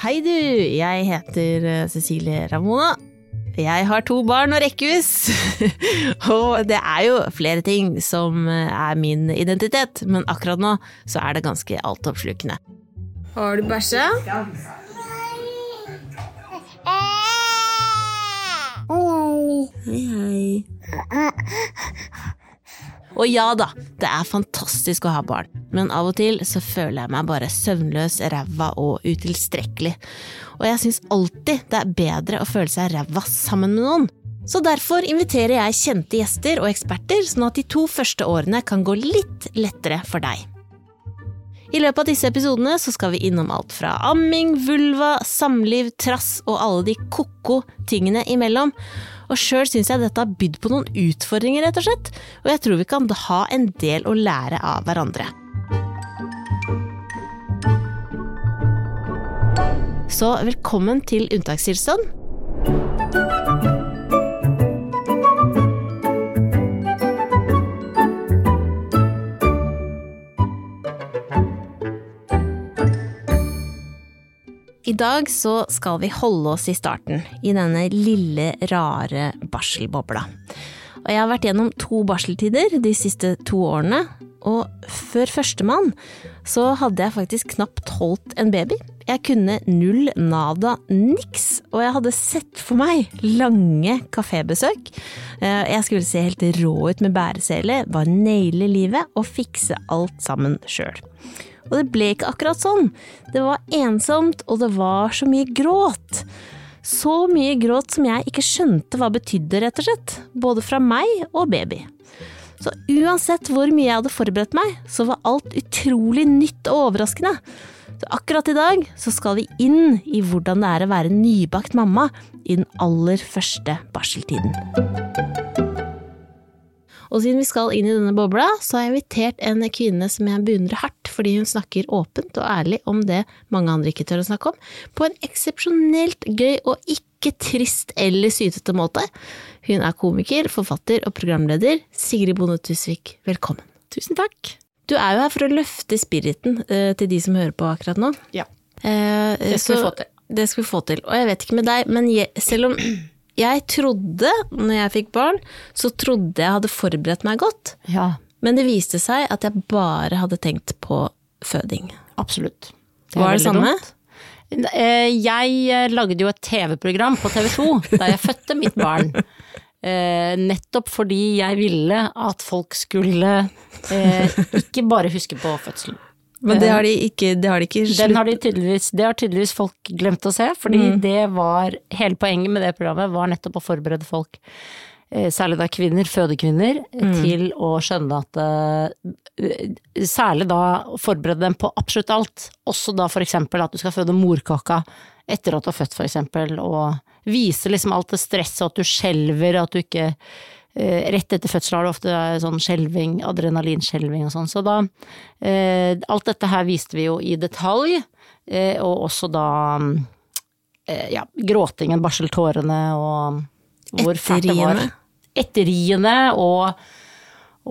Hei du, jeg heter eh, Cecilie Ramona. Jeg har to barn og rekkehus. og det er jo flere ting som eh, er min identitet, men akkurat nå så er det ganske altoppslukende. Har du bæsja? Hei, hei. Og ja da, det er fantastisk å ha barn, men av og til så føler jeg meg bare søvnløs, ræva og utilstrekkelig. Og jeg syns alltid det er bedre å føle seg ræva sammen med noen. Så derfor inviterer jeg kjente gjester og eksperter, sånn at de to første årene kan gå litt lettere for deg. I løpet av disse episodene så skal vi innom alt fra amming, vulva, samliv, trass og alle de ko-ko tingene imellom. Og sjøl syns jeg dette har bydd på noen utfordringer, rett og slett, og jeg tror vi kan ha en del å lære av hverandre. Så velkommen til unntakstilstand. Dag så skal vi holde oss i starten, i denne lille, rare barselbobla. Og jeg har vært gjennom to barseltider de siste to årene, og før førstemann så hadde jeg faktisk knapt holdt en baby. Jeg kunne null, nada, niks, og jeg hadde sett for meg lange kafébesøk. Eh, jeg skulle se helt rå ut med bæresele, bare naile livet og fikse alt sammen sjøl. Og det ble ikke akkurat sånn. Det var ensomt, og det var så mye gråt. Så mye gråt som jeg ikke skjønte hva betydde, rett og slett. Både fra meg og baby. Så uansett hvor mye jeg hadde forberedt meg, så var alt utrolig nytt og overraskende. Så akkurat i dag så skal vi inn i hvordan det er å være nybakt mamma i den aller første barseltiden. Og siden vi skal inn i denne bobla, så har jeg invitert en kvinne som jeg beundrer hardt, fordi hun snakker åpent og ærlig om det mange andre ikke tør å snakke om, på en eksepsjonelt gøy og ikke trist eller sytete måte. Hun er komiker, forfatter og programleder. Sigrid Bonde Tusvik, velkommen. Tusen takk. Du er jo her for å løfte spiriten uh, til de som hører på akkurat nå. Ja. Uh, det skal vi få til. Det skal vi få til. Og jeg vet ikke med deg, men selv om jeg trodde, når jeg fikk barn, så trodde jeg hadde forberedt meg godt. Ja. Men det viste seg at jeg bare hadde tenkt på føding. Absolutt. Det Var det samme? Dumt. Eh, jeg eh, lagde jo et TV-program på TV 2 da jeg fødte mitt barn. Eh, nettopp fordi jeg ville at folk skulle ikke bare huske på fødselen. Men det har de ikke, det har de ikke slutt... har de det har tydeligvis folk glemt å se, fordi mm. det var Hele poenget med det programmet var nettopp å forberede folk, eh, særlig da kvinner, fødekvinner, mm. til å skjønne at eh, Særlig da forberede dem på absolutt alt. Også da for eksempel at du skal føde morkaka etter at du har født, for eksempel, og vise liksom alt det stresset, at du skjelver, at du ikke Eh, rett etter fødsel har du ofte sånn skjelving, adrenalinskjelving og sånn. Så da eh, Alt dette her viste vi jo i detalj, eh, og også da ja, gråtingen, barseltårene og hvor fælt det var. Etteriene og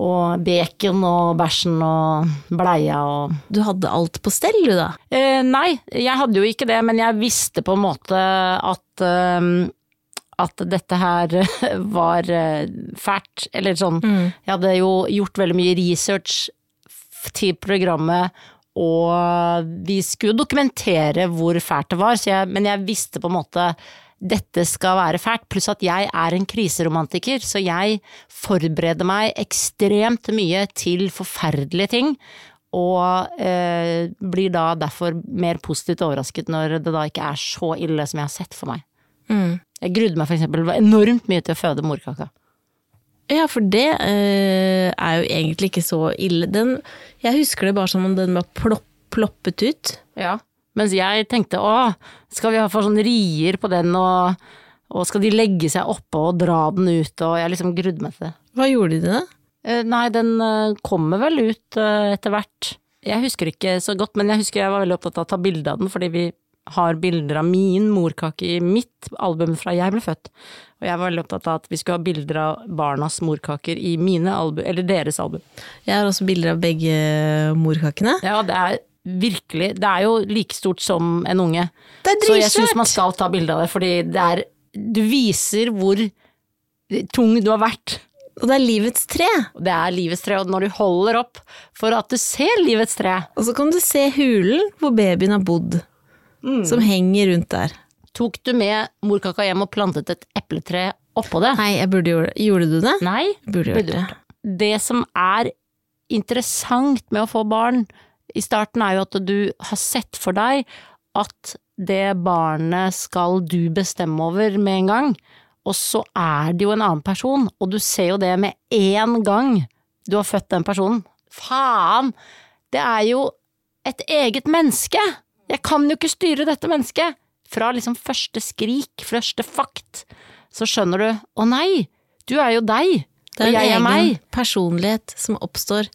og bacon og bæsjen og bleia og Du hadde alt på stell du da? Eh, nei, jeg hadde jo ikke det, men jeg visste på en måte at eh, at dette her var eh, fælt, eller sånn. Mm. Jeg hadde jo gjort veldig mye research til programmet, og vi skulle dokumentere hvor fælt det var, jeg, men jeg visste på en måte dette skal være fælt, pluss at jeg er en kriseromantiker, så jeg forbereder meg ekstremt mye til forferdelige ting. Og eh, blir da derfor mer positivt overrasket når det da ikke er så ille som jeg har sett for meg. Mm. Jeg grudde meg for eksempel enormt mye til å føde morkaka. Ja, for det uh, er jo egentlig ikke så ille. Den, jeg husker det bare som om den var plopp, ploppet ut. Ja, mens jeg tenkte å, skal vi ha for sånn rier på den, og, og, skal de legge seg oppå og dra den ut, og jeg liksom grudde meg til det. Hva gjorde de da? Uh, nei, den uh, kommer vel ut etter hvert. Jeg husker ikke så godt, men jeg husker jeg var veldig opptatt av å ta bilde av den, fordi vi har bilder av min morkake i mitt album fra jeg ble født. Og jeg var veldig opptatt av at vi skulle ha bilder av barnas morkaker i mine album, eller deres album. Jeg har også bilder av begge morkakene. Ja, det er virkelig Det er jo like stort som en unge. Det er Så jeg syns man skal ta bilde av det, fordi det er Du viser hvor tung du har vært. Og det er livets tre. Det er livets tre, og når du holder opp for at du ser livets tre Og så kan du se hulen hvor babyen har bodd, Mm. som henger rundt der. Tok du med morkaka hjem og plantet et epletre oppå det? Nei, jeg burde gjøre det. Gjorde du det? Nei. Burde gjort det. det. Det som er interessant med å få barn i starten, er jo at du har sett for deg at det barnet skal du bestemme over med en gang, og så er det jo en annen person, og du ser jo det med én gang du har født den personen. Faen! Det er jo et eget menneske! Jeg kan jo ikke styre dette mennesket! Fra liksom første skrik, første fakt, så skjønner du å nei, du er jo deg, Det og er jeg er en meg. egen personlighet som oppstår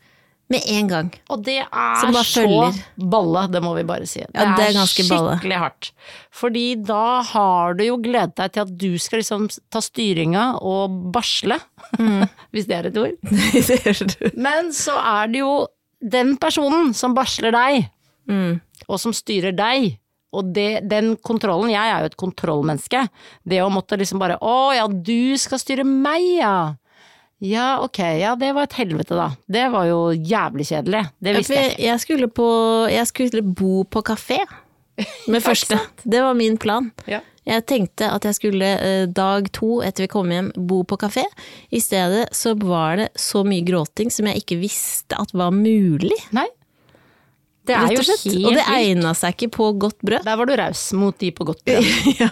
med en gang. Og det er så følger. balle, det må vi bare si. Ja, det er ganske balle. skikkelig hardt. Fordi da har du jo gledet deg til at du skal liksom ta styringa og barsle, Mm. hvis det er et ord. det. Men så er det jo den personen som barsler deg, Mm. og som styrer deg. Og det, den kontrollen, jeg er jo et kontrollmenneske. Det å måtte liksom bare å ja, du skal styre meg, ja. Ja, ok, ja det var et helvete da. Det var jo jævlig kjedelig. Det visste jeg ikke. jeg, skulle på, jeg skulle bo på kafé med første. Det var min plan. Ja. Jeg tenkte at jeg skulle eh, dag to etter vi kom hjem bo på kafé. I stedet så var det så mye gråting som jeg ikke visste at var mulig. Nei. Det er jo og vilt. Og det egna seg ikke på godt brød. Der var du raus mot de på godt brød. ja.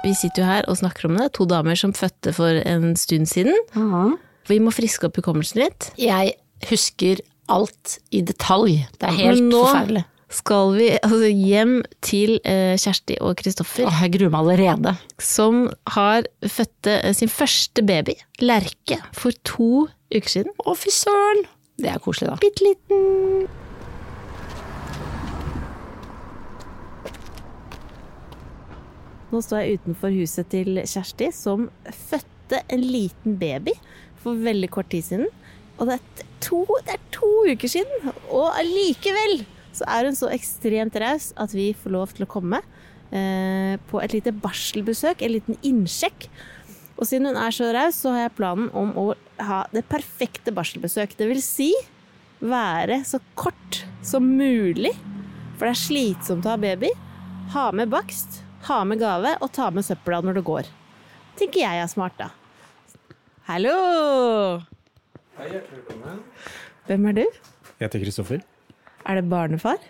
Vi sitter jo her og snakker om det, to damer som fødte for en stund siden. Vi må friske opp hukommelsen litt. Jeg husker alt i detalj. Det er helt Men nå forferdelig. Skal vi altså, hjem til eh, Kjersti og Kristoffer, Åh, jeg gruer meg allerede. som har fødte eh, sin første baby, Lerke, for to uker siden. Å, fy søren! Det er koselig, da. Bitte liten. Nå står jeg utenfor huset til Kjersti, som fødte en liten baby for veldig kort tid siden. Og det er to, det er to uker siden, og allikevel så er hun så ekstremt raus at vi får lov til å komme eh, på et lite barselbesøk, en liten innsjekk. Og siden hun er så raus, så har jeg planen om å ha det perfekte barselbesøk. Det vil si være så kort som mulig, for det er slitsomt å ha baby. Ha med bakst, ha med gave og ta med søpla når det går. Tenker jeg er smart, da. Hallo! Hei, hjertelig velkommen. Hvem er du? Jeg heter Kristoffer. Er det barnefar?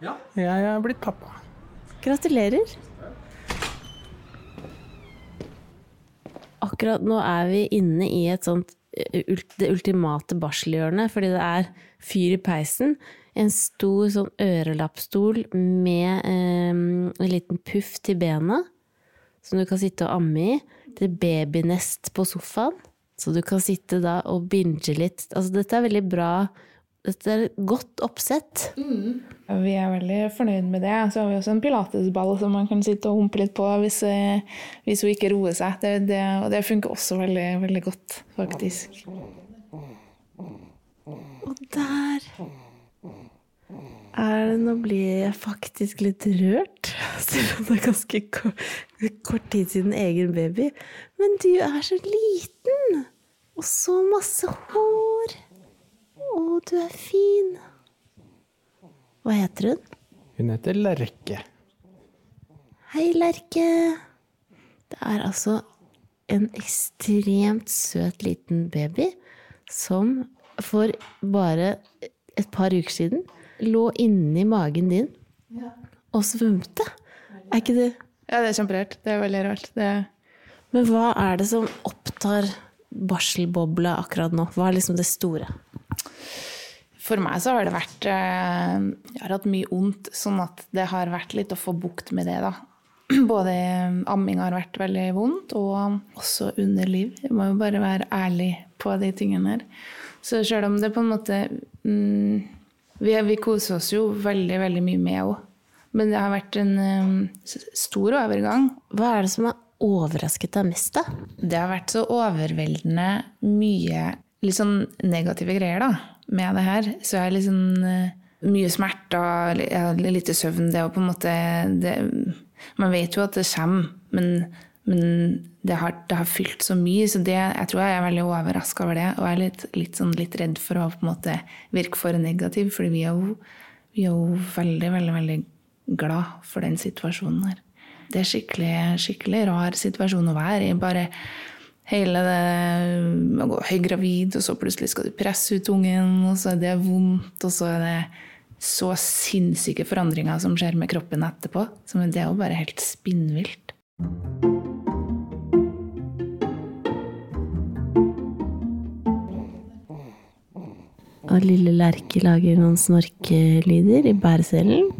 Ja. Jeg er blitt pappa. Gratulerer. Akkurat nå er vi inne i et sånt eh, det ultimate barselhjørnet, fordi det er fyr i peisen. En stor sånn ørelappstol med eh, en liten puff til bena, som du kan sitte og amme i. Det er babynest på sofaen, så du kan sitte da og binge litt. Altså, dette er veldig bra. Er et godt oppsett. Og Vi er veldig fornøyd med det. Så har vi også en pilatesball som man kan sitte og humpe litt på hvis, eh, hvis hun ikke roer seg. Det, det, og det funker også veldig, veldig godt, faktisk. Og der er det Nå blir jeg faktisk litt rørt. Selv om det er ganske kort, kort tid siden egen baby. Men du er så liten! Og så masse hår. Å, du er fin. Hva heter hun? Hun heter Lerke. Hei, Lerke. Det er altså en ekstremt søt liten baby som for bare et par uker siden lå inni magen din og svømte. Er ikke det Ja, det er kjemperart. Det er veldig rart. Det, Men hva er det som opptar barselbobla akkurat nå? Hva er liksom det store? For meg så har det vært eh, Jeg har hatt mye vondt, sånn at det har vært litt å få bukt med det, da. Både amming har vært veldig vondt, og også underliv. Jeg må jo bare være ærlig på de tingene her. Så selv om det på en måte mm, vi, vi koser oss jo veldig, veldig mye med henne. Men det har vært en um, stor overgang. Hva er det som har overrasket deg mest, da? Det har vært så overveldende mye litt sånn negative greier da, med det her. Så jeg er litt sånn eh, mye smerter, lite søvn. Det er jo på en måte det, Man vet jo at det kommer, men, men det, har, det har fylt så mye, så det, jeg tror jeg er veldig overraska over det. Og jeg er litt, litt, sånn, litt redd for å måte virke for negativ, fordi vi er jo, vi er jo veldig, veldig, veldig glad for den situasjonen her. Det er skikkelig, skikkelig rar situasjon å være i. Bare hele det å gå høygravid, og så plutselig skal du presse ut ungen, og så er det vondt, og så er det så sinnssyke forandringer som skjer med kroppen etterpå. Så det er jo bare helt spinnvilt. Og lille Lerke lager noen snorkelyder i bæreselen.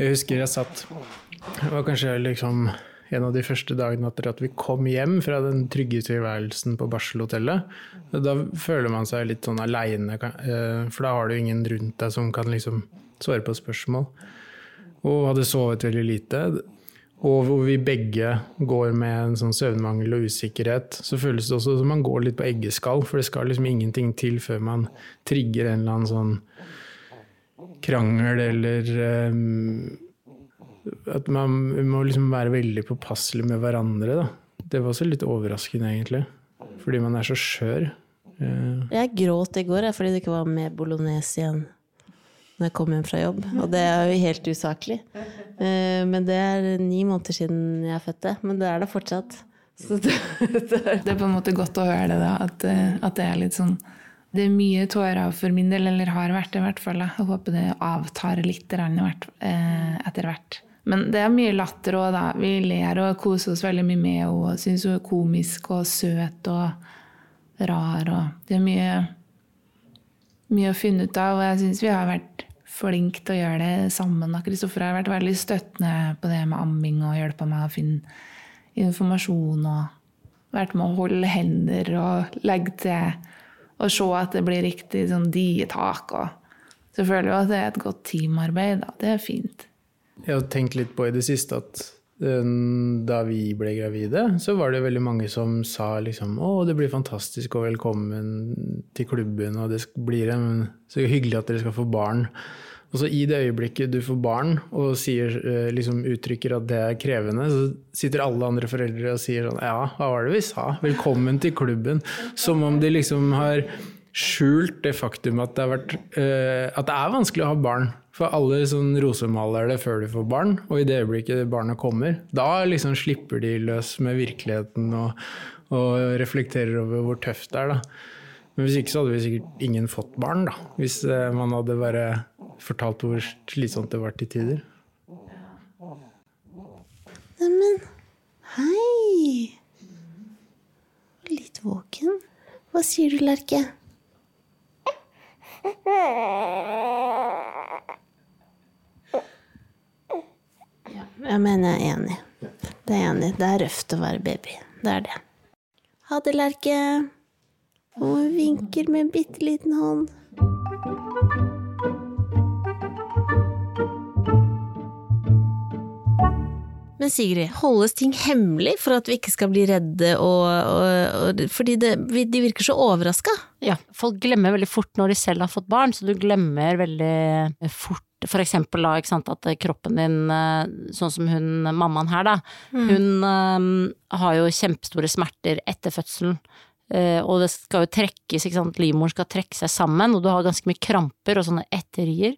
Jeg husker jeg satt Det var kanskje liksom en av de første dagene etter at vi kom hjem fra den trygge tilværelsen på barselhotellet. Da føler man seg litt sånn aleine, for da har du ingen rundt deg som kan liksom svare på spørsmål. Og hadde sovet veldig lite. Og hvor vi begge går med en sånn søvnmangel og usikkerhet, så føles det også som man går litt på eggeskall, for det skal liksom ingenting til før man trigger en eller annen sånn krangel eller um, At man må liksom være veldig påpasselig med hverandre. Da. Det var også litt overraskende, egentlig. Fordi man er så skjør. Eh, Jeg gråt i går jeg, fordi det ikke var med bolognese igjen når jeg kom hjem fra jobb. Og det er jo helt usaklig. Eh, Men det er ni måneder siden jeg fødte. Men det er det fortsatt. Så det, det er Det er på en måte godt å høre det, da. At, eh, at det er litt sånn Det er mye tårer for min del, eller har vært det i hvert fall. Jeg håper det avtar litt eh, etter hvert. Men det er mye latter òg, da. Vi ler og koser oss veldig mye med henne. og Syns hun er komisk og søt og rar. Og det er mye, mye å finne ut av, og jeg syns vi har vært flinke til å gjøre det sammen. Kristoffer har vært veldig støttende på det med amming og hjelpa meg å finne informasjon og vært med å holde hender og legge til og se at det blir riktig sånn dietak. Og så føler jeg at det er et godt teamarbeid. Da. Det er fint. Jeg har tenkt litt på i det siste at eh, da vi ble gravide, så var det veldig mange som sa liksom å, det blir fantastisk og velkommen til klubben, og det blir en, så hyggelig at dere skal få barn. Og så i det øyeblikket du får barn og sier, eh, liksom uttrykker at det er krevende, så sitter alle andre foreldre og sier sånn ja, hva var det vi sa? Velkommen til klubben. Som om de liksom har skjult det faktum at det, vært, eh, at det er vanskelig å ha barn. For alle sånn rosemaler det før de får barn, og i det øyeblikket barnet kommer, da liksom slipper de løs med virkeligheten og, og reflekterer over hvor tøft det er. da. Men hvis ikke så hadde vi sikkert ingen fått barn, da. Hvis eh, man hadde bare fortalt hvor slitsomt det var til tider. Neimen, hei! Litt våken. Hva sier du, Lerke? Ja, jeg mener jeg er enig. Det er enig. Det er røft å være baby. Det er det. Ha det, Lerke. Og hun vinker med en bitte liten hånd. Men Sigrid, holdes ting hemmelig for at vi ikke skal bli redde og, og, og Fordi det, de virker så overraska. Ja, folk glemmer veldig fort når de selv har fått barn, så du glemmer veldig fort for eksempel da, ikke sant, at kroppen din, eh, sånn som hun mammaen her da, hun um, har jo kjempestore smerter etter fødselen. Uh, og det skal jo trekkes, ikke sant, livmoren skal trekke seg sammen, og du har ganske mye kramper og sånne etterier.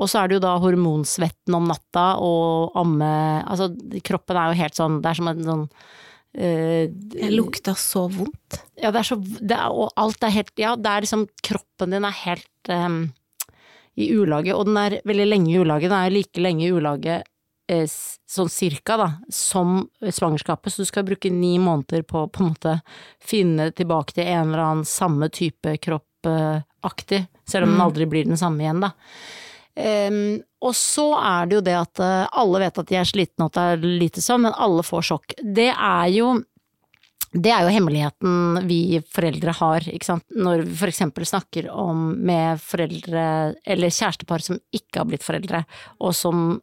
Og så er det jo da hormonsvetten om natta og amme Altså, kroppen er jo helt sånn, det er som en sånn uh, Det lukta så vondt. ja, det er så det er, Og alt er helt Ja, det er liksom Kroppen din er helt em, i ulaget, og den er veldig lenge i ulaget. Den er like lenge i ulaget eh, sånn cirka, da, som svangerskapet, så du skal bruke ni måneder på å på en måte finne tilbake til en eller annen samme type kroppaktig, selv om den aldri blir den samme igjen, da. Um, og så er det jo det at eh, alle vet at de er slitne og at det er lite søvn, men alle får sjokk. Det er jo det er jo hemmeligheten vi foreldre har, ikke sant. Når vi for eksempel snakker om med foreldre, eller kjærestepar som ikke har blitt foreldre, og som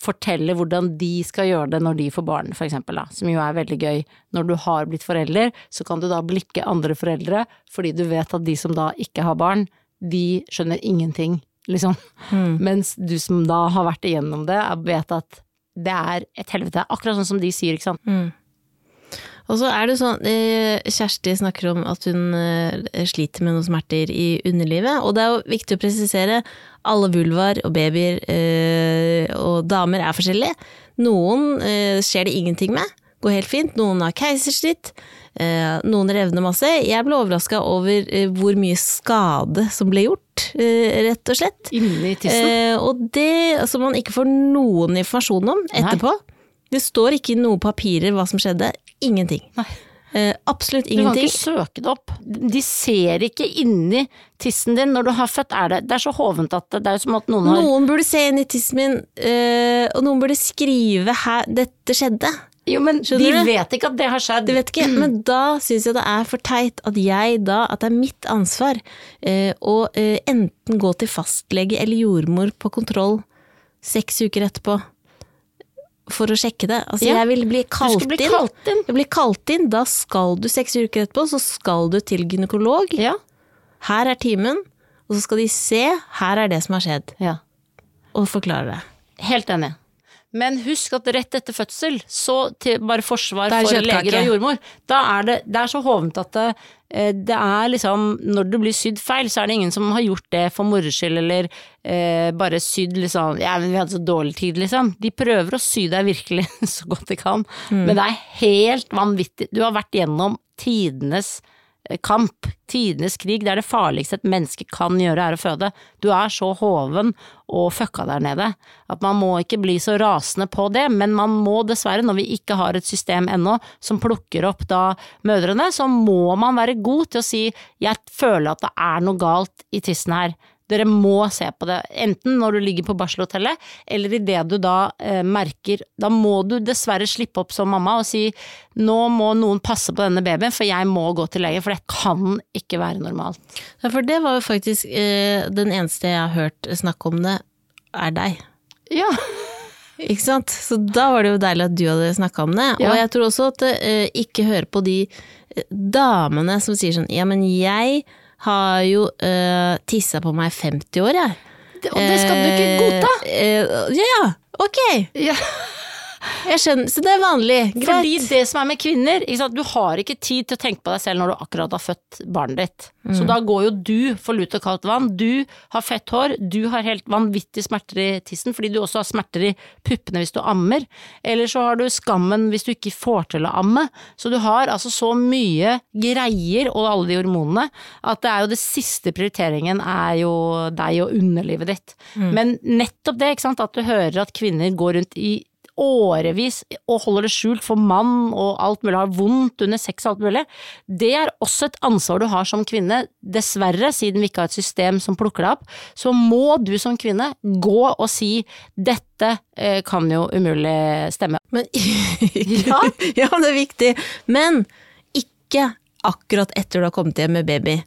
forteller hvordan de skal gjøre det når de får barn, for eksempel, da, som jo er veldig gøy. Når du har blitt forelder, så kan du da blikke andre foreldre, fordi du vet at de som da ikke har barn, de skjønner ingenting, liksom. Mens du som da har vært igjennom det, vet at det er et helvete. Akkurat sånn som de sier, ikke sant. Og så er det sånn, eh, Kjersti snakker om at hun eh, sliter med noen smerter i underlivet, og det er jo viktig å presisere, alle vulvar og babyer eh, og damer er forskjellige. Noen skjer det ingenting med, går helt fint, noen har keisersnitt, noen revner masse. Jeg ble overraska over hvor mye skade som ble gjort, rett og slett. Inni tissen. Og det som man ikke får noen informasjon om etterpå. Det står ikke i noen papirer hva som skjedde. Ingenting. Eh, absolutt Du kan ikke søke det opp. De ser ikke inni tissen din når du har født. Er det, det er så hovent at det, det er som at noen har Noen burde se inn i tissen min, eh, og noen burde skrive her 'dette skjedde'. Jo, men Skjønner de du? vet ikke at det har skjedd. De vet ikke, men da syns jeg det er for teit at jeg da, at det er mitt ansvar eh, å eh, enten gå til fastlege eller jordmor på kontroll seks uker etterpå for å sjekke det. Altså Ja, jeg vil bli kalt, bli inn. inn. Jeg blir kalt inn, da skal du seks uker etterpå, så skal du til gynekolog. Ja. Her er timen, og så skal de se, her er det som har skjedd, ja. og forklare det. Helt enig. Men husk at rett etter fødsel, så til bare forsvar for leger og jordmor, da er det, det er så hovent at det, eh, det er liksom Når det blir sydd feil, så er det ingen som har gjort det for moro skyld, eller eh, bare sydd liksom Ja, men vi hadde så dårlig tid, liksom. De prøver å sy deg virkelig så godt de kan, Mm. men det er helt vanvittig. Du har vært gjennom tidenes eh, kamp, tidenes krig. Det er det farligste et menneske kan gjøre, er å føde. Du er så hoven og fucka der nede at man må ikke bli så rasende på det, men man må dessverre, når vi ikke har et system ennå som plukker opp da mødrene, så må man være god til å si jeg føler at det er noe galt i tissen her. Dere må se på det, enten når du ligger på barselhotellet, eller idet du da eh, merker Da må du dessverre slippe opp som mamma og si nå må noen passe på denne babyen, for jeg må gå til lege, for det kan ikke være normalt. Ja, for det var jo faktisk eh, den eneste jeg har hørt snakke om det, er deg. Ja. Ikke sant? Så da var det jo deilig at du hadde snakka om det. Ja. Og jeg tror også at eh, ikke høre på de eh, damene som sier sånn ja, men jeg har jo uh, tissa på meg 50 år, jeg. Det, og det skal du ikke godta! Eh, eh, ja, ja, ok. Ja. Jeg skjønner. Så det er vanlig. Greit. Fordi det som er med kvinner, du har ikke tid til å tenke på deg selv når du akkurat har født barnet ditt. Så da går jo du for lut og kaldt vann. Du har fett hår, du har helt vanvittige smerter i tissen fordi du også har smerter i puppene hvis du ammer. Eller så har du skammen hvis du ikke får til å amme. Så du har altså så mye greier og alle de hormonene at det er jo det siste prioriteringen er jo deg og underlivet ditt. Men nettopp det, ikke sant, at du hører at kvinner går rundt i årevis og holder det skjult for mann og alt mulig, har vondt under sex og alt mulig. Det er også et ansvar du har som kvinne. Dessverre, siden vi ikke har et system som plukker deg opp, så må du som kvinne gå og si dette eh, kan jo umulig stemme. Men, Ja. ja, det er viktig. Men ikke akkurat etter du har kommet hjem med baby.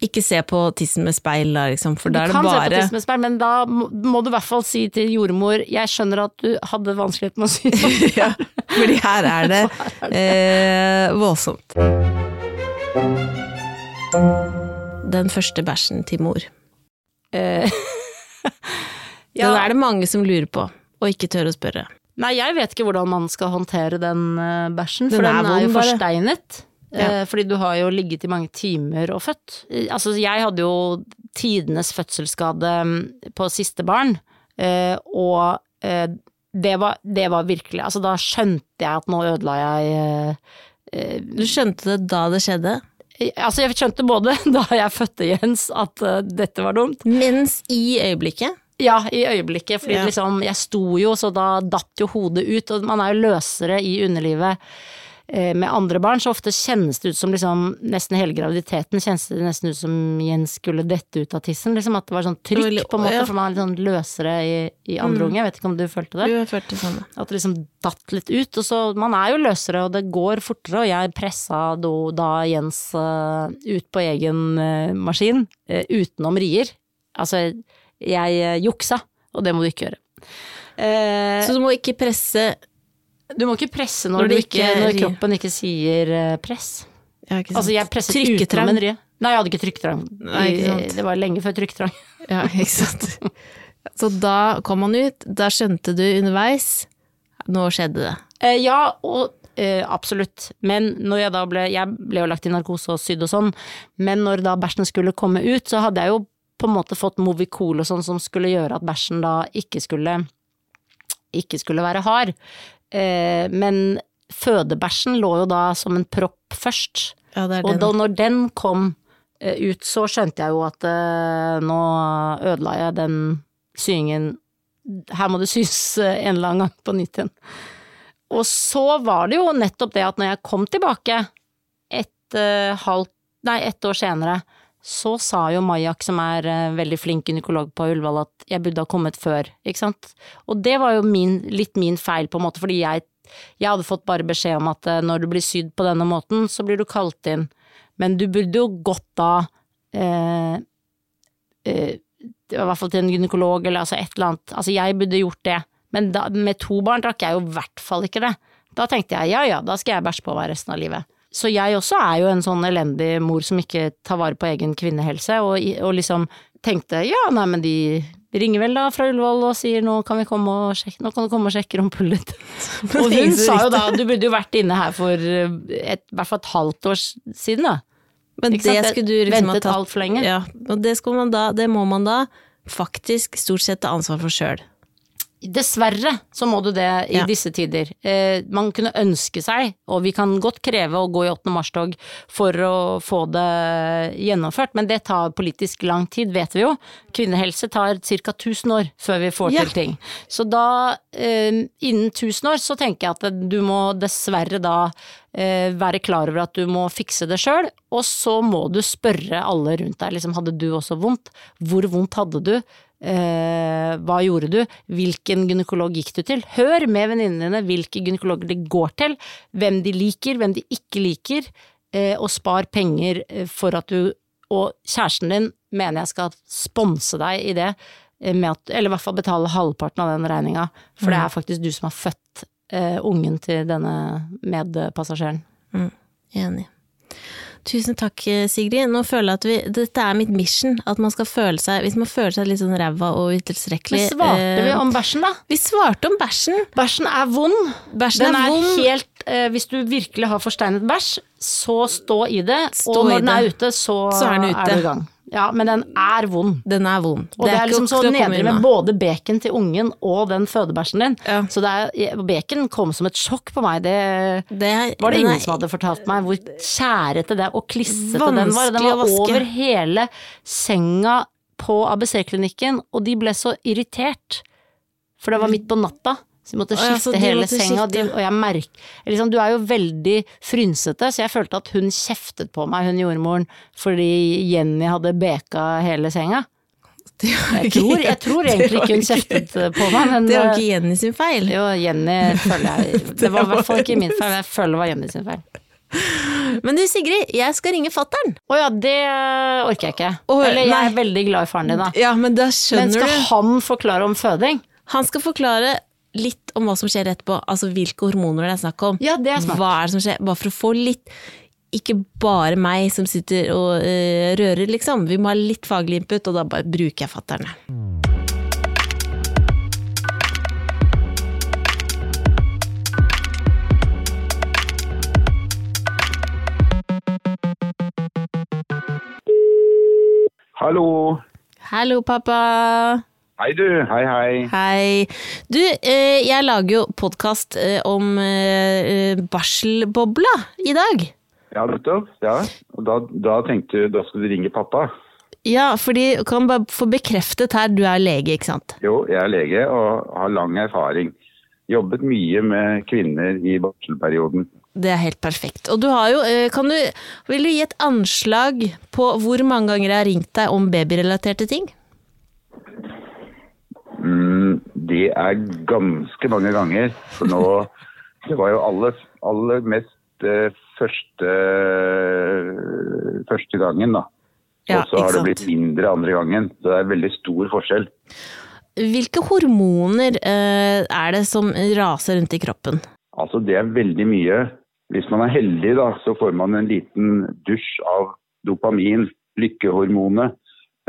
Ikke se på tissen med speil da, liksom, for da er det bare du kan se på tissen med speil, men da må du i hvert fall si til jordmor jeg skjønner at du hadde vanskelighet med å si det. ja, Fordi her er det eh, voldsomt. Den første bæsjen til mor. Eh, Den er det mange som lurer på, og ikke tør å spørre. Nei, jeg vet ikke hvordan man skal håndtere den eh, bæsjen, for Den den er er, jo forsteinet. Ja. Eh, fordi du har jo ligget i mange timer og født. Eh, Altså, jeg hadde jo tidenes fødselsskade mm, på siste barn, eh, og det var, det var virkelig Altså, da skjønte jeg at nå ødela jeg Du skjønte det da det skjedde, Altså, jeg skjønte både da jeg fødte Jens at dette var dumt, mens i øyeblikket Ja, i øyeblikket, fordi Ja. liksom, jeg sto jo, så da datt jo hodet ut, og man er jo løsere i underlivet med andre barn, så ofte kjennes det ut som liksom, nesten hele graviditeten kjennes det nesten ut som Jens skulle dette ut av tissen, liksom at det var sånn trykk på en måte, for man er litt sånn løsere i, i andre unge, jeg vet ikke om du følte det? Du jeg følte det samme. At det liksom datt litt ut, og så man er jo løsere, og det går fortere, og jeg pressa da, da Jens uh, ut på egen uh, maskin, uh, utenom rier. Altså, jeg eh, juksa, og det må du ikke gjøre. Eh, Så du må ikke presse du må ikke presse når, Når du ikke, når kroppen ikke sier eh, press. ja, ikke? Altså, jeg presset utenom en rie. Nei, jeg hadde ikke trykketrang. Nei, ikke sant. Det var lenge før trykketrang. Ja, ikke sant. Så da kom han ut, da skjønte du underveis Nå skjedde det. Eh, ja, og eh, absolutt. Men når jeg da ble Jeg ble jo lagt i narkose og sydd og sånn, men når da bæsjen skulle komme ut, så hadde jeg jo på en måte fått Movicol og sånn som skulle gjøre at bæsjen da ikke skulle ikke skulle være hard. Eh, men fødebæsjen lå jo da som en propp først. Ja, Og den. da når den kom eh, ut, så skjønte jeg jo at eh, nå ødela jeg den syingen Her må det sys en eller annen gang på nytt igjen. Og så var det jo nettopp det at når jeg kom tilbake et halvt Nei, ett år senere, så sa jo Majak, som er eh, veldig flink gynekolog på Ullevål, at jeg burde ha kommet før, ikke sant. Og det var jo min, litt min feil, på en måte, fordi jeg, jeg hadde fått bare beskjed om at eh, når du blir sydd på denne måten, så blir du kalt inn. Men du burde jo gått da eh, eh, I hvert fall til en gynekolog eller altså et eller annet. Altså jeg burde gjort det. Men da, med to barn drakk jeg jo i hvert fall ikke det. Da tenkte jeg ja ja, da skal jeg bæsje på meg resten av livet. Så jeg også er jo en sånn elendig mor som ikke tar vare på egen kvinnehelse, og, og liksom tenkte ja, nei men de ringer vel da fra Ullevål og sier nå kan vi komme og sjekke, nå kan du komme og sjekke rumpehullet ditt. Og hun sa jo da du burde jo vært inne her for eh, et, i hvert fall et halvt år siden da. Men Ikke det sant? skulle du liksom ha Ventet tatt altfor lenge. Ja, og det, skal man da, det må man da faktisk stort sett ta ansvar for sjøl. Dessverre så må du det i Ja. disse tider. Eh, man kunne ønske seg, og vi kan godt kreve å gå i 8. mars-tog for å få det gjennomført, men det tar politisk lang tid, vet vi jo. Kvinnehelse tar ca. 1000 år før vi får Ja. til ting. Så da, eh, innen 1000 år, så tenker jeg at du må dessverre da eh, være klar over at du må fikse det sjøl, og så må du spørre alle rundt deg. Liksom, hadde du også vondt? Hvor vondt hadde du? Eh, hva gjorde du? Hvilken gynekolog gikk du til? Hør med venninnene dine hvilke gynekologer de går til, hvem de liker, hvem de ikke liker, eh, og spar penger eh, for at du Og kjæresten din mener jeg skal sponse deg i det, med at, eller i hvert fall betale halvparten av den regninga, for det er faktisk du som har født ungen til denne medpassasjeren. Enig. Tusen takk, Sigrid. Nå føler jeg at vi, dette er mitt mission. At man skal føle seg Hvis man føler seg litt sånn ræva og utilstrekkelig Men svarte eh, vi om bæsjen, da? Vi svarte om bæsjen. Bæsjen er vond. Bæsjen Den er er vond. helt eh, Hvis du virkelig har forsteinet bæsj, så stå i det. Stå og når den er ute, så, Så er den ute. du i gang. Ja, men den er vond. Den er vond. Og det er, liksom så nedre med både bacon til ungen og den fødebæsjen din. Ja. Så det er, bacon kom som et sjokk på meg. Det Det er, var det ingen er- som hadde fortalt meg hvor kjærete det og klissete den var. Den var over hele senga på ABC-klinikken, og de ble så irritert. For det var midt på natta. Så de måtte ja, skifte de hele måtte senga. Skifte. og jeg merk, liksom, du er jo veldig frynsete, så jeg følte at hun kjeftet på meg, hun jordmoren, fordi Jenny hadde beka hele senga. Jeg tror, jeg tror egentlig ikke hun kjeftet på meg, men Det var eh, ikke Jenny sin feil. jo, Jenny føler jeg Det var i hvert fall ikke min feil, men jeg føler det var Jenny sin feil. Men du Sigrid, jeg skal ringe fattern. Å ja, det orker jeg ikke. Oh, Eller jeg nei. er veldig glad i faren din, da. Ja, men da Men skal du. han forklare om føding? Han skal forklare litt om hva som skjer etterpå, altså hvilke hormoner det er snakk om. Ja, det er smart. Hva er det som skjer? Bare for å få litt Ikke bare meg som sitter og uh, rører, liksom. Vi må ha litt faglig input, og da bare bruker jeg fatterne. Hallo. Hallo, pappa. Hei du. Hei, hei. Hei. Du, eh, jeg lager jo podkast om eh, eh, barselbobla i dag. Ja, nettopp. Ja. Og da, da tenkte du da skulle du ringe pappa. Ja, fordi kan bare få bekreftet her, du er lege, ikke sant? Jo, jeg er lege og har lang erfaring. Jobbet mye med kvinner i barselperioden. Det er helt perfekt. Og du har jo, eh, kan du, vil du gi et anslag på hvor mange ganger jeg har ringt deg om babyrelaterte ting? Mm, det er ganske mange ganger. For nå Det var jo aller, aller mest eh, første, første gangen, da. Ja, og så har det blitt mindre andre gangen. Så det er veldig stor forskjell. hvilke hormoner eh, er det som raser rundt i kroppen? Altså det er veldig mye. Hvis man er heldig, da, så får man en liten dusj av dopamin, lykkehormonet.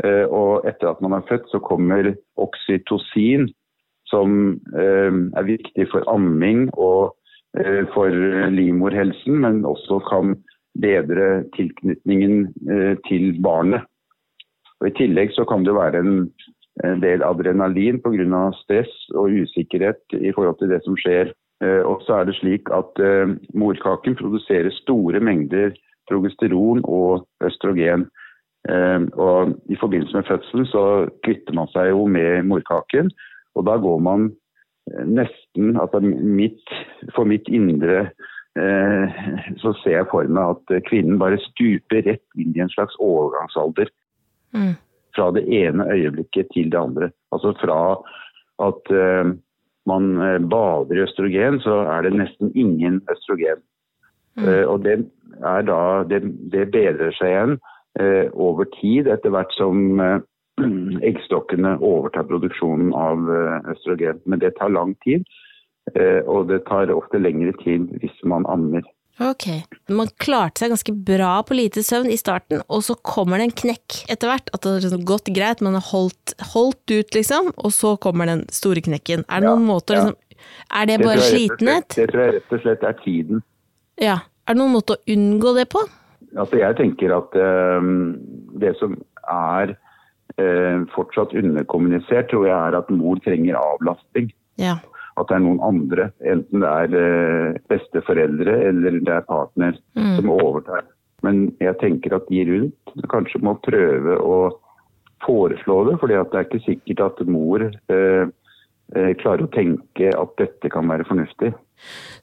Eh, og etter at man er født, så kommer oksytocin, som eh, er viktig for amming og eh, for livmorhelsen, men også kan bedre tilknytningen til barnet. Og I tillegg så kan det være en, del adrenalin pga. stress og usikkerhet i forhold til det som skjer. Og så er det slik at morkaken produserer store mengder progesteron og østrogen. Eh, og I forbindelse med fødselen så kvitter man seg jo med morkaken, og da går man eh, nesten altså mitt, For mitt indre eh, så ser jeg for meg at kvinnen bare stuper rett inn i en slags overgangsalder. Mm. Fra det ene øyeblikket til det andre. Altså fra at eh, man bader i østrogen, så er det nesten ingen østrogen. Mm. og det, er da, det, det bedrer seg igjen over tid, etter hvert som eh, eggstokkene overtar produksjonen av eh, østrogen. Men det tar lang tid, eh, og det tar ofte lengre tid hvis man ammer. Ok. Man klarte seg ganske bra på lite søvn i starten, og så kommer det en knekk etter hvert. At det har liksom gått greit, man har holdt, holdt ut, liksom, og så kommer den store knekken. Er det Ja, noen måter ja. liksom Er det Det bare jeg slett- slitenhet? Det tror jeg rett og slett er tiden. Ja. Er det noen måte å unngå det på? Altså jeg tenker at eh, det som er eh, fortsatt underkommunisert, tror jeg er at mor trenger avlastning. Ja. At det er noen andre, enten det er eh, besteforeldre eller det er partner, som overtar. Men jeg tenker at de rundt kanskje må prøve å foreslå det, for det er ikke sikkert at mor eh, eh, klarer å tenke at dette kan være fornuftig.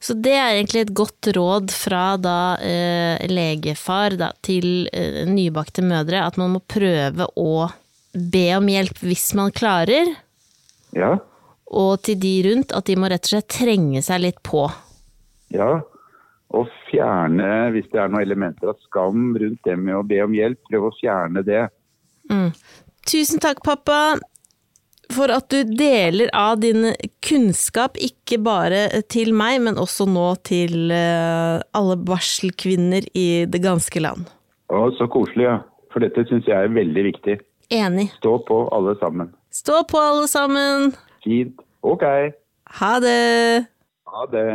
Så det er egentlig et godt råd fra da eh, legefar da, til eh, nybakte mødre, at man må prøve å be om hjelp hvis man klarer, Ja, og til de rundt at de må rett og slett trenge seg litt på. Ja, og fjerne, hvis det er noen elementer av skam rundt det med å be om hjelp, prøv å fjerne det. Tusen takk, pappa, for at du deler av din kunnskap, ikke bare til meg, men også nå til eh, alle barselkvinner i det ganske land. Å, så koselig, ja. For dette syns jeg er veldig viktig. Enig. Stå på, alle sammen. Stå på, alle sammen! Fint. Ok. Ha det! Ha det.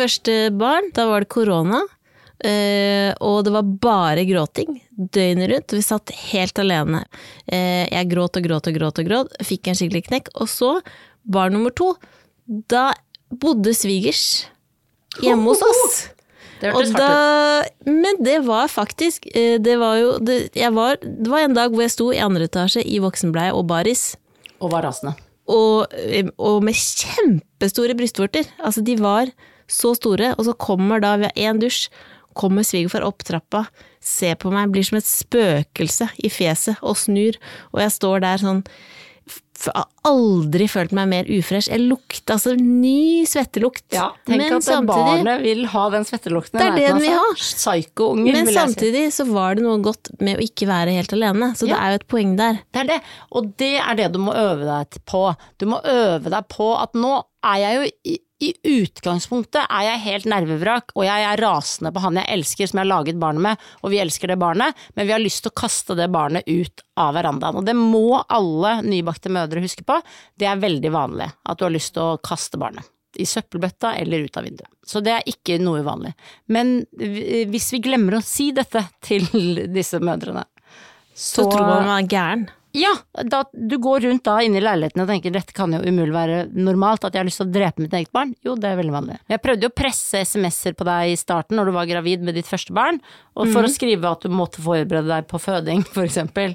Første barn, da var det korona. Eh, og det var bare gråting døgnet rundt. Vi satt helt alene. Uh, jeg gråt og gråt og gråt og gråt. Fikk en skikkelig knekk. Og så, barn nummer to, da bodde svigers hjemme hos oss. Det hørtes hardt ut. men det var faktisk uh, Det var jo det, var, det var en dag hvor jeg sto i andre etasje i voksenbleie og baris. Og var rasende. og, og med kjempestore brystvorter. Altså, de var så store, og så kommer da Vi har én dusj, kommer svigerfar opp trappa, ser på meg, blir som et spøkelse i fjeset og snur, og jeg står der sånn jeg har aldri følt meg mer ufresh. Jeg lukter altså ny svettelukt. Ja, tenk men at barnet vil ha den svettelukten. Det er det den vil ha. Psyko-unger, men si. samtidig så var det noe godt med å ikke være helt alene, så det er jo et poeng der. Det er det, og det er det du må øve deg på. Du må øve deg på at nå er jeg jo i, utgangspunktet er jeg helt nervevrak, og jeg er rasende på han jeg elsker som jeg har laget barnet med, og vi elsker det barnet, men vi har lyst til å kaste det barnet ut av verandaen. Og det må alle nybakte mødre huske på, det er veldig vanlig at du har lyst til å kaste barnet. I søppelbøtta eller ut av vinduet. Så det er ikke noe uvanlig. Men hvis vi glemmer å si dette til disse mødrene, Så, tror man man er gæren. Ja, da, du går rundt da inne i leiligheten og tenker dette kan jo umulig være normalt, at jeg har lyst til å drepe mitt eget barn. Jo, det er veldig vanlig. Jeg prøvde jo å presse SMS-er på deg i starten når du var gravid med ditt første barn, og for å skrive at du måtte forberede deg på føding, for eksempel.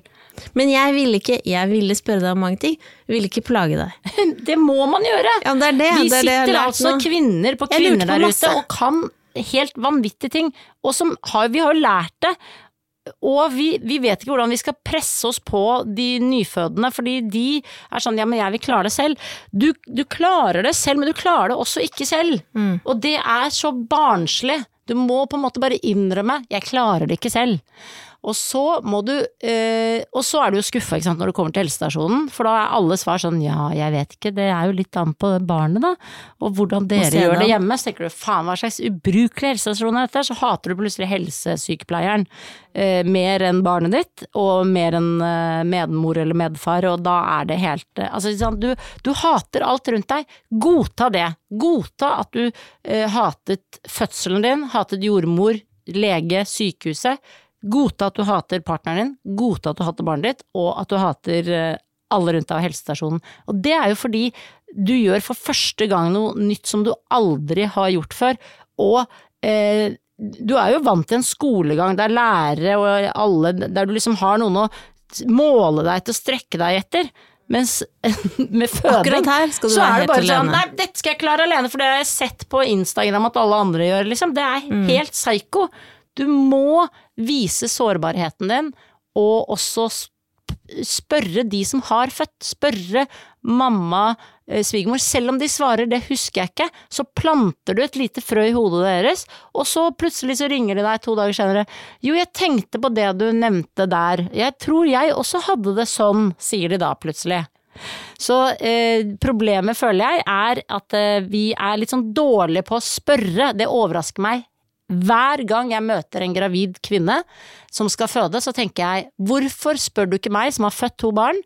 Men jeg ville ikke, jeg ville spørre deg om mange ting, jeg ville ikke plage deg. Det må man gjøre! Ja, det er det, Vi det er sitter det altså nå. kvinner på kvinner på der ute og kan helt vanvittige ting, og som har, vi har jo lært det. Og vi, vi vet ikke hvordan vi skal presse oss på de nyfødende, fordi de er sånn ja, men jeg vil klare det selv. Du, du klarer det selv, men du klarer det også ikke selv. Mm. Og det er så barnslig Du må på en måte bare innrømme 'jeg klarer det ikke selv'. Og så må du øh, Og så er du jo skuffa når du kommer til helsestasjonen, for da er alle svar sånn ja, jeg vet ikke, det er jo litt an på barnet, da. Og hvordan dere gjør det hjemme. Så tenker du faen hva slags ubrukelig helsestasjon er dette, så hater du plutselig helsesykepleieren øh, mer enn barnet ditt, og mer enn øh, medmor eller medfar, og da er det helt Altså, du, du hater alt rundt deg. Godta det. Godta at du hatet fødselen din, hatet jordmor, lege, sykehuset. Godta at du hater partneren din, godta at du hater barnet ditt, og at du hater eh, alle rundt deg og helsestasjonen. Og det er jo fordi du gjør for første gang noe nytt som du aldri har gjort før, og eh, du er jo vant til en skolegang der lærere og alle, der du liksom har noen å måle deg til å strekke deg etter. Mens med føding så er det bare sånn. Nei, dette skal jeg klare alene, for det har jeg sett på Instagram at alle andre gjør, liksom. Det er Mm. helt psyko. Du må vise sårbarheten din, og også spørre de som har født. Spørre mamma, eh, svigermor. Selv om de svarer 'det husker jeg ikke', så planter du et lite frø i hodet deres, og så plutselig så ringer de deg to dager senere. 'Jo, jeg tenkte på det du nevnte der. Jeg tror jeg også hadde det sånn', sier de da plutselig. Så eh, problemet, føler jeg, er at eh, vi er litt sånn dårlige på å spørre. Det overrasker meg. Hver gang jeg møter en gravid kvinne som skal føde, så tenker jeg hvorfor spør du ikke meg, som har født to barn,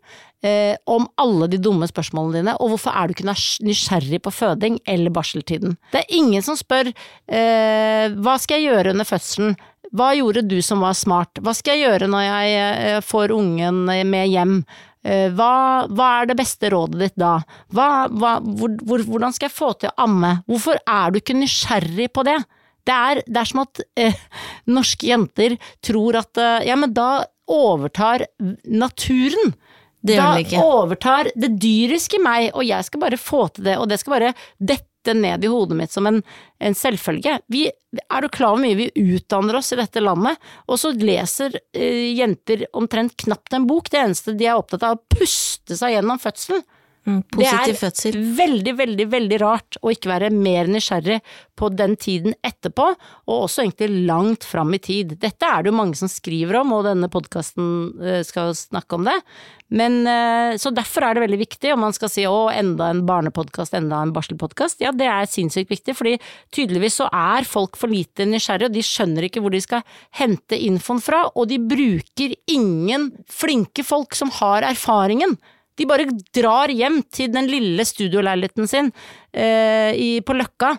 eh, om alle de dumme spørsmålene dine, og hvorfor er du ikke nysgjerrig på føding eller barseltiden? Det er ingen som spør eh, hva skal jeg gjøre under fødselen? Hva gjorde du som var smart? Hva skal jeg gjøre når jeg eh, får ungen med hjem? Eh, Hva, hva er det beste rådet ditt da? Hva, hva, hvor, hvor, hvordan skal jeg få til å amme? Hvorfor er du ikke nysgjerrig på det? Det er, det er som at eh, norske jenter tror at eh, ja, men da overtar naturen. Det da overtar det dyriske meg, og jeg skal bare få til det, og det skal bare dette ned i hodet mitt som en, en selvfølge. Vi, er du klar over hvor mye vi utdanner oss i dette landet? Og så leser eh, jenter omtrent knapt en bok, det eneste de er opptatt av, er å puste seg gjennom fødselen. Mm, positiv fødsel. Det er veldig, veldig, veldig rart å ikke være mer nysgjerrig på den tiden etterpå, og også egentlig langt fram i tid. Dette er det jo mange som skriver om, og denne podkasten skal snakke om det. Men eh, Så derfor er det veldig viktig, om man skal si å, enda en barnepodkast, enda en barselpodkast. Ja, det er sinnssykt viktig, fordi tydeligvis så er folk for lite nysgjerrige, og de skjønner ikke hvor de skal hente infoen fra, og de bruker ingen flinke folk som har erfaringen. De bare drar hjem til den lille studioleiligheten sin eh, i, på Løkka,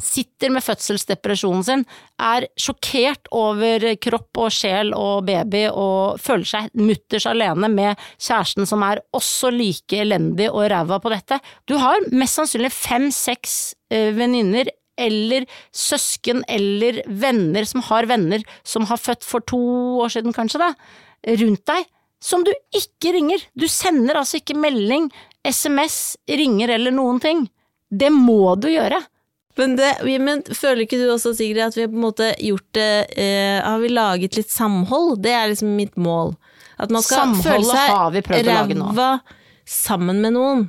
sitter med fødselsdepresjonen sin, er sjokkert over kropp og sjel og baby og føler seg mutters alene med kjæresten som er også like elendig og ræva på dette. Du har mest sannsynlig fem-seks eh, venninner eller søsken eller venner som har venner som har født for to år siden, kanskje, da, rundt deg, som du ikke ringer. Du sender altså ikke melding, SMS, ringer eller noen ting. Det må du gjøre. Men, det, men føler ikke du også, Sigrid, at vi har på en måte gjort det eh, Har vi laget litt samhold? Det er liksom mitt mål. At man skal Samholdet føle seg ræva sammen med noen.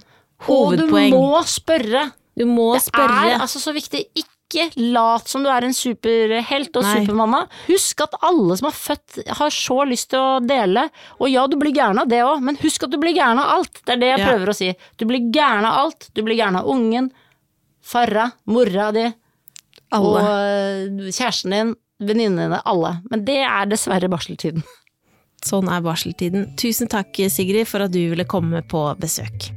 Hovedpoeng. Og du må spørre. Du må Det spørre. er altså så viktig. Ikke lat som du er en superhelt og Nei. supermamma. Husk at alle som har født, har så lyst til å dele. Og ja, du blir gæren av det òg, men husk at du blir gæren av alt. Det er det jeg Ja. prøver å si. Du blir gæren av alt. Du blir gæren av ungen, farra, mora di, Alle. og kjæresten din, venninnene dine, alle. Men det er dessverre barseltiden. Sånn er barseltiden. Tusen takk, Sigrid, for at du ville komme på besøk.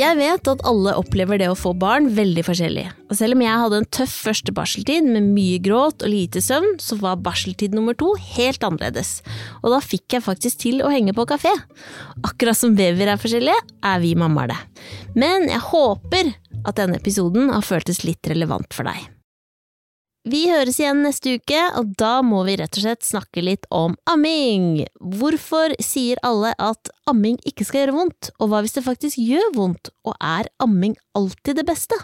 Jeg vet at alle opplever det å få barn veldig forskjellig. Og selv om jeg hadde en tøff første barseltid med mye gråt og lite søvn, så var barseltid nummer to helt annerledes. Og da fikk jeg faktisk til å henge på kafé. Akkurat som babyer er forskjellige, er vi mammaer det. Men jeg håper at denne episoden har føltes litt relevant for deg. Vi høres igjen neste uke, og da må vi rett og slett snakke litt om amming. Hvorfor sier alle at amming ikke skal gjøre vondt, og hva hvis det faktisk gjør vondt, og er amming alltid det beste?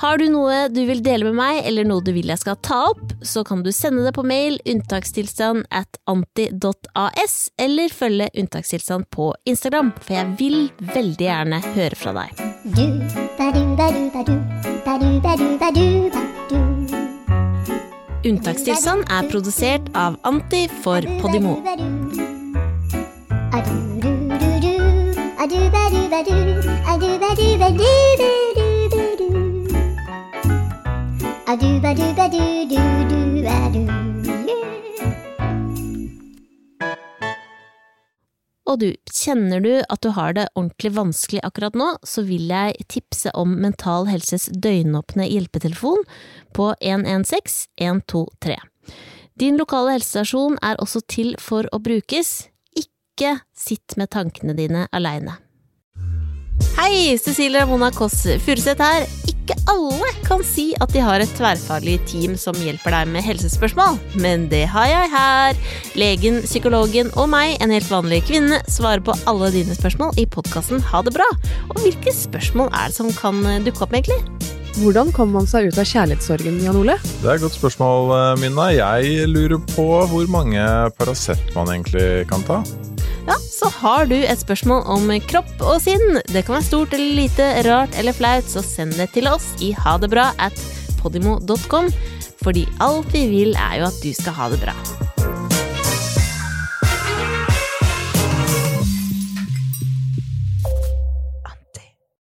Har du noe du vil dele med meg, eller noe du vil jeg skal ta opp, så kan du sende det på mail unntakstilstand at anti.as, eller følge unntakstilstand på Instagram, for jeg vil veldig gjerne høre fra deg. Du, ba du, ba du, ba du, ba du, ba du, ba do. Unntakstilstand er produsert av Anti for Podimo. Og du, kjenner du at du har det ordentlig vanskelig akkurat nå, så vil jeg tipse om Mental Helses døgnåpne hjelpetelefon på 116 123. Din lokale helsestasjon er også til for å brukes. Ikke sitt med tankene dine aleine. Hei, Cecilie Ramona Kåss Furuseth her. Ikke alle kan si at de har et tverrfaglig team som hjelper deg med helsespørsmål, men det har jeg her. Legen, psykologen og meg, en helt vanlig kvinne, svarer på alle dine spørsmål i podkasten Ha det bra. Og hvilke spørsmål er det som kan dukke opp, egentlig? Hvordan kommer man seg ut av kjærlighetssorgen, Jan Ole? Det er et godt spørsmål, Minna. Jeg lurer på hvor mange Paracet man egentlig kan ta. Ja, så har du et spørsmål om kropp og sinn, det kan være stort eller lite, rart eller flaut, så send det til oss i hadebra at podimo.com, fordi alt vi vil er jo at du skal ha det bra.